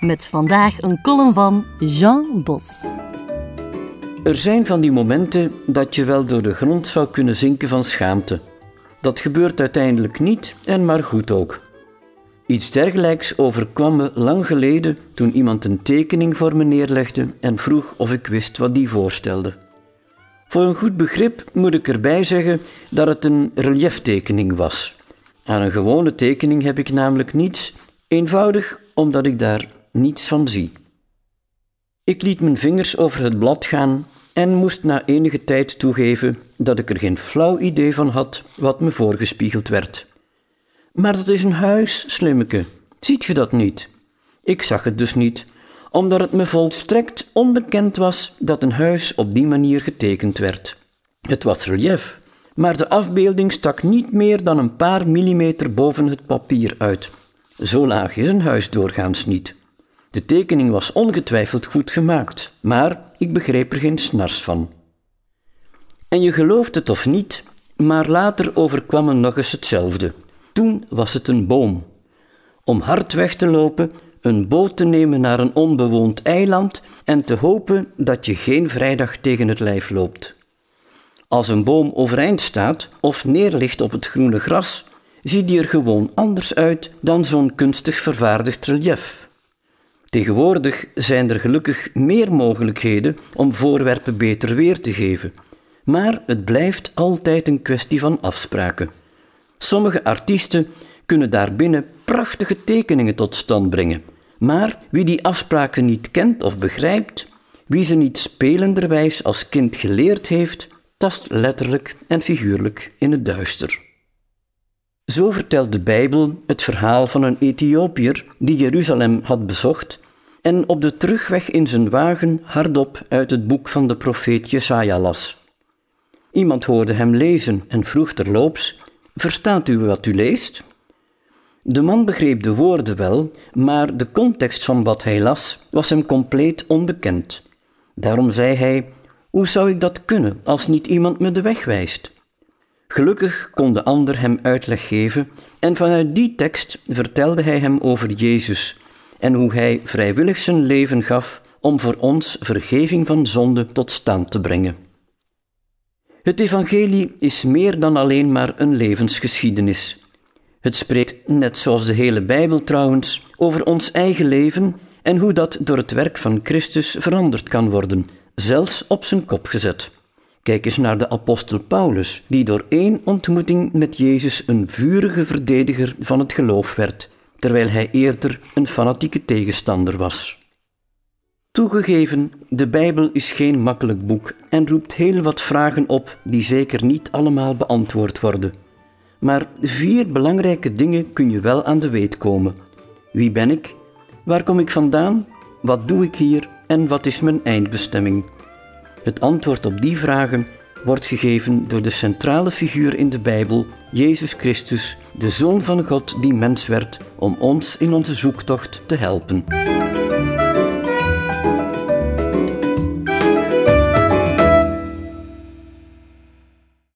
Met vandaag een column van Jean Bos. Er zijn van die momenten dat je wel door de grond zou kunnen zinken van schaamte. Dat gebeurt uiteindelijk niet en maar goed ook. Iets dergelijks overkwam me lang geleden toen iemand een tekening voor me neerlegde en vroeg of ik wist wat die voorstelde. Voor een goed begrip moet ik erbij zeggen dat het een relieftekening was. Aan een gewone tekening heb ik namelijk niets, eenvoudig omdat ik daar niets van zie. Ik liet mijn vingers over het blad gaan en moest na enige tijd toegeven dat ik er geen flauw idee van had wat me voorgespiegeld werd. Maar dat is een huis, slimmeke. Ziet je dat niet? Ik zag het dus niet, omdat het me volstrekt onbekend was dat een huis op die manier getekend werd. Het was relief, maar de afbeelding stak niet meer dan een paar millimeter boven het papier uit. Zo laag is een huis doorgaans niet. De tekening was ongetwijfeld goed gemaakt, maar ik begreep er geen snars van. En je gelooft het of niet, maar later overkwam me nog eens hetzelfde. Toen was het een boom. Om hard weg te lopen, een boot te nemen naar een onbewoond eiland en te hopen dat je geen vrijdag tegen het lijf loopt. Als een boom overeind staat of neerligt op het groene gras, ziet die er gewoon anders uit dan zo'n kunstig vervaardigd relief. Tegenwoordig zijn er gelukkig meer mogelijkheden om voorwerpen beter weer te geven, maar het blijft altijd een kwestie van afspraken. Sommige artiesten kunnen daarbinnen prachtige tekeningen tot stand brengen, maar wie die afspraken niet kent of begrijpt, wie ze niet spelenderwijs als kind geleerd heeft, tast letterlijk en figuurlijk in het duister. Zo vertelt de Bijbel het verhaal van een Ethiopiër die Jeruzalem had bezocht en op de terugweg in zijn wagen hardop uit het boek van de profeet Jesaja las. Iemand hoorde hem lezen en vroeg terloops: Verstaat u wat u leest? De man begreep de woorden wel, maar de context van wat hij las was hem compleet onbekend. Daarom zei hij: Hoe zou ik dat kunnen als niet iemand me de weg wijst? Gelukkig kon de ander hem uitleg geven en vanuit die tekst vertelde hij hem over Jezus en hoe hij vrijwillig zijn leven gaf om voor ons vergeving van zonde tot stand te brengen. Het evangelie is meer dan alleen maar een levensgeschiedenis. Het spreekt, net zoals de hele Bijbel trouwens, over ons eigen leven en hoe dat door het werk van Christus veranderd kan worden, zelfs op zijn kop gezet. Kijk eens naar de apostel Paulus, die door één ontmoeting met Jezus een vurige verdediger van het geloof werd, terwijl hij eerder een fanatieke tegenstander was. Toegegeven, de Bijbel is geen makkelijk boek en roept heel wat vragen op die zeker niet allemaal beantwoord worden. Maar vier belangrijke dingen kun je wel aan de weet komen. Wie ben ik? Waar kom ik vandaan? Wat doe ik hier? En wat is mijn eindbestemming? Het antwoord op die vragen wordt gegeven door de centrale figuur in de Bijbel, Jezus Christus, de Zoon van God die mens werd om ons in onze zoektocht te helpen.